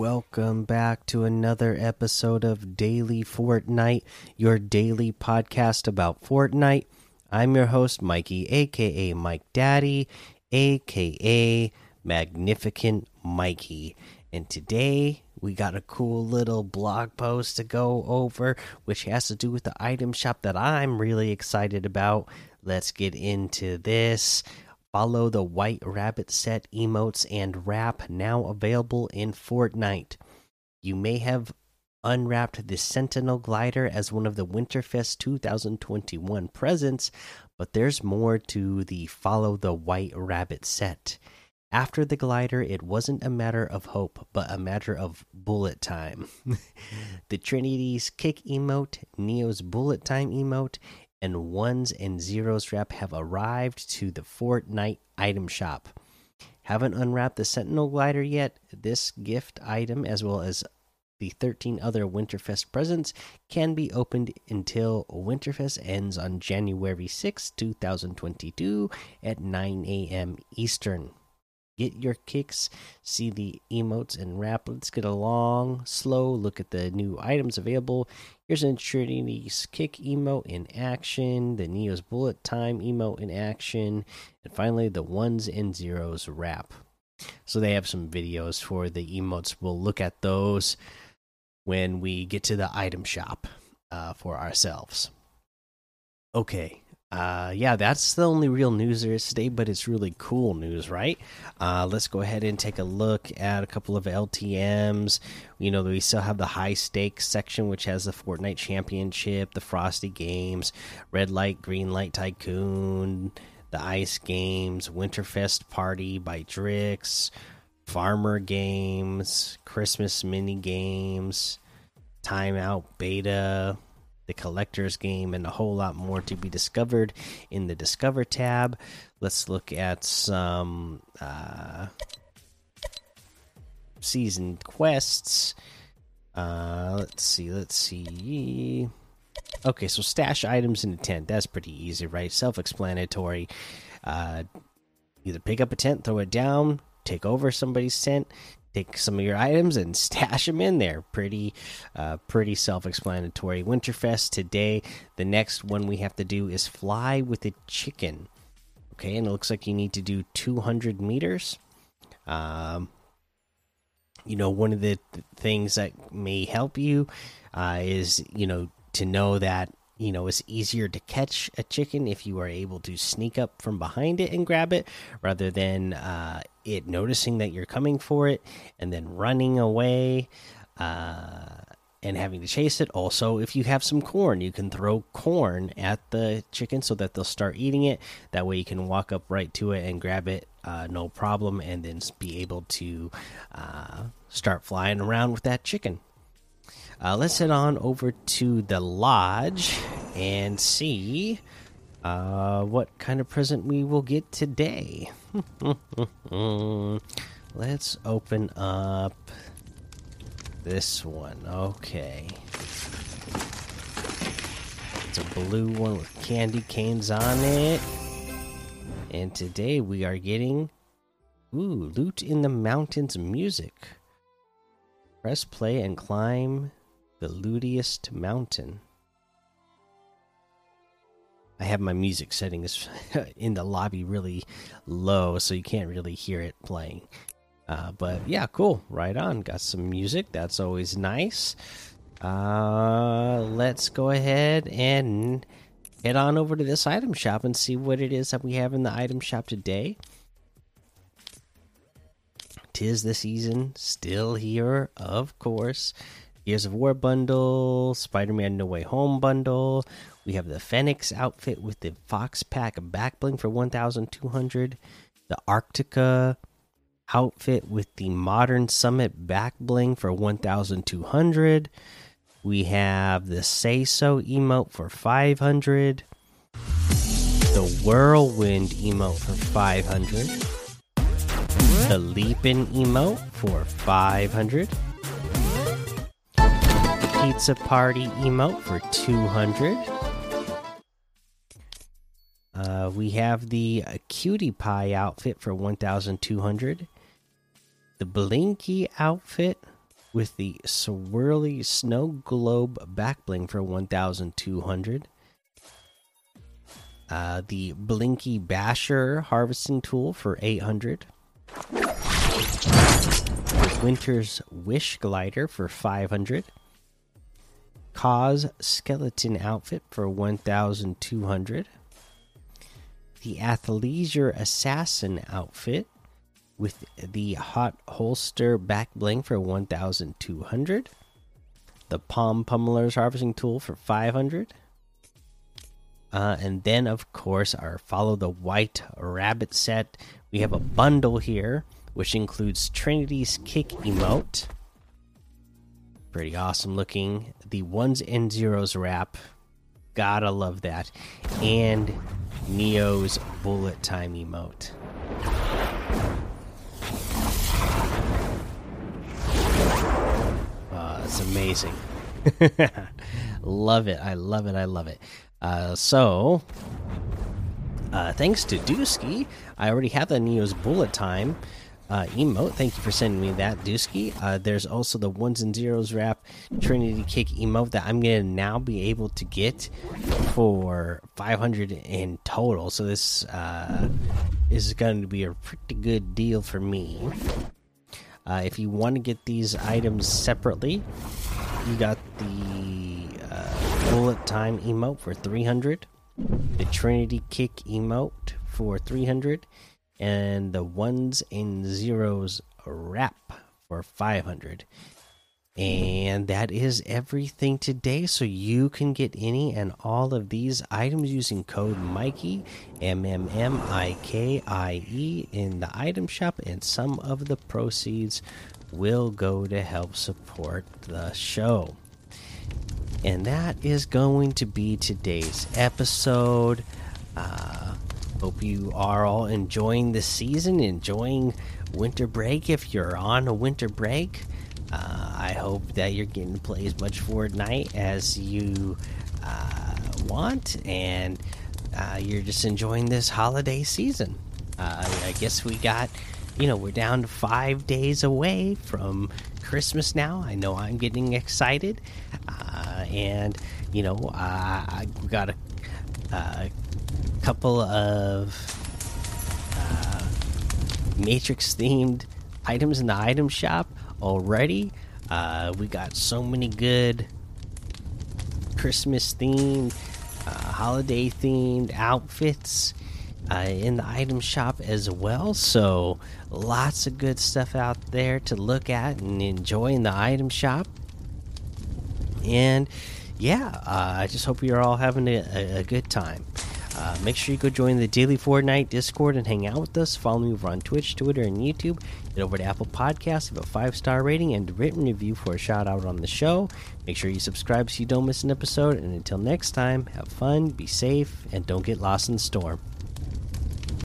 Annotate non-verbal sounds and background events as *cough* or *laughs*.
Welcome back to another episode of Daily Fortnite, your daily podcast about Fortnite. I'm your host, Mikey, aka Mike Daddy, aka Magnificent Mikey. And today we got a cool little blog post to go over, which has to do with the item shop that I'm really excited about. Let's get into this. Follow the White Rabbit set emotes and wrap now available in Fortnite. You may have unwrapped the Sentinel glider as one of the Winterfest 2021 presents, but there's more to the Follow the White Rabbit set. After the glider, it wasn't a matter of hope, but a matter of bullet time. *laughs* the Trinity's kick emote, Neo's bullet time emote, and ones and zeros wrap have arrived to the Fortnite item shop. Haven't unwrapped the Sentinel glider yet? This gift item, as well as the 13 other Winterfest presents, can be opened until Winterfest ends on January 6, 2022 at 9 a.m. Eastern get your kicks, see the emotes and wrap. Let's get a long, slow look at the new items available. Here's an Trinity's kick emote in action, the Neo's bullet time emote in action, and finally the ones and zeros wrap. So they have some videos for the emotes. We'll look at those when we get to the item shop uh, for ourselves. Okay, uh, yeah, that's the only real news there is today, but it's really cool news, right? Uh, let's go ahead and take a look at a couple of LTMs. You know, we still have the high stakes section, which has the Fortnite Championship, the Frosty Games, Red Light, Green Light Tycoon, the Ice Games, Winterfest Party by Drix, Farmer Games, Christmas Mini Games, Timeout Beta the collector's game, and a whole lot more to be discovered in the Discover tab. Let's look at some uh, season quests. Uh, let's see, let's see. Okay, so stash items in a tent. That's pretty easy, right? Self explanatory. Uh, either pick up a tent, throw it down, take over somebody's tent, take some of your items and *laughs* stash them in there. Pretty, uh, pretty self-explanatory. Winterfest today. The next one we have to do is fly with a chicken. Okay, and it looks like you need to do 200 meters. Um, you know, one of the th things that may help you uh, is you know to know that you know it's easier to catch a chicken if you are able to sneak up from behind it and grab it rather than uh, it noticing that you're coming for it and then running away uh, and having to chase it. Also if you have some corn you can throw corn at the chicken so that they'll start eating it. That way you can walk up right to it and grab it uh, no problem and then be able to uh, start flying around with that chicken uh, let's head on over to the lodge and see uh, what kind of present we will get today. *laughs* let's open up this one. Okay. It's a blue one with candy canes on it. And today we are getting ooh, loot in the mountains music. Press play and climb the lootiest mountain. I have my music settings *laughs* in the lobby really low, so you can't really hear it playing. Uh, but yeah, cool. Right on. Got some music. That's always nice. Uh, let's go ahead and head on over to this item shop and see what it is that we have in the item shop today. Tis the season, still here, of course. Gears of War bundle, Spider Man No Way Home bundle. We have the Phoenix outfit with the Fox Pack back bling for 1,200. The Arctica outfit with the Modern Summit back bling for 1,200. We have the Say So emote for 500. The Whirlwind emote for 500. The Leapin emote for 500 pizza party emote for 200. Uh, we have the uh, cutie pie outfit for 1200. The blinky outfit with the swirly snow globe back bling for 1200 uh, the blinky basher harvesting tool for 800 the winter's wish glider for 500 cause skeleton outfit for 1200 the athleisure assassin outfit with the hot holster back bling for 1200 the palm pummeler's harvesting tool for 500 uh, and then of course our follow the white rabbit set. We have a bundle here which includes trinity's kick emote pretty awesome looking the ones and zeros wrap gotta love that and neo's bullet time emote It's amazing. *laughs* love it. I love it. I love it. Uh, so, uh, thanks to Dusky, I already have the Neo's bullet time uh, emote. Thank you for sending me that, Dusky. Uh, there's also the ones and zeros wrap Trinity Kick emote that I'm gonna now be able to get for 500 in total. So this uh, is going to be a pretty good deal for me. Uh, if you want to get these items separately, you got the uh, bullet time emote for 300, the Trinity Kick emote for 300, and the ones and zeros wrap for 500. And that is everything today. So you can get any and all of these items using code Mikey M M M I K I E in the item shop, and some of the proceeds will go to help support the show. And that is going to be today's episode. Uh, hope you are all enjoying the season, enjoying winter break if you're on a winter break. Uh, I hope that you're getting to play as much Fortnite as you uh, want, and uh, you're just enjoying this holiday season. Uh, I guess we got, you know, we're down to five days away from Christmas now. I know I'm getting excited, uh, and you know, I got a, a couple of uh, Matrix themed items in the item shop already. Uh, we got so many good Christmas themed, uh, holiday themed outfits uh, in the item shop as well. So lots of good stuff out there to look at and enjoy in the item shop. And yeah, uh, I just hope you're all having a, a good time. Uh, make sure you go join the Daily Fortnite Discord and hang out with us. Follow me over on Twitch, Twitter, and YouTube. Get over to Apple Podcasts, leave a five star rating and written review for a shout out on the show. Make sure you subscribe so you don't miss an episode. And until next time, have fun, be safe, and don't get lost in the storm.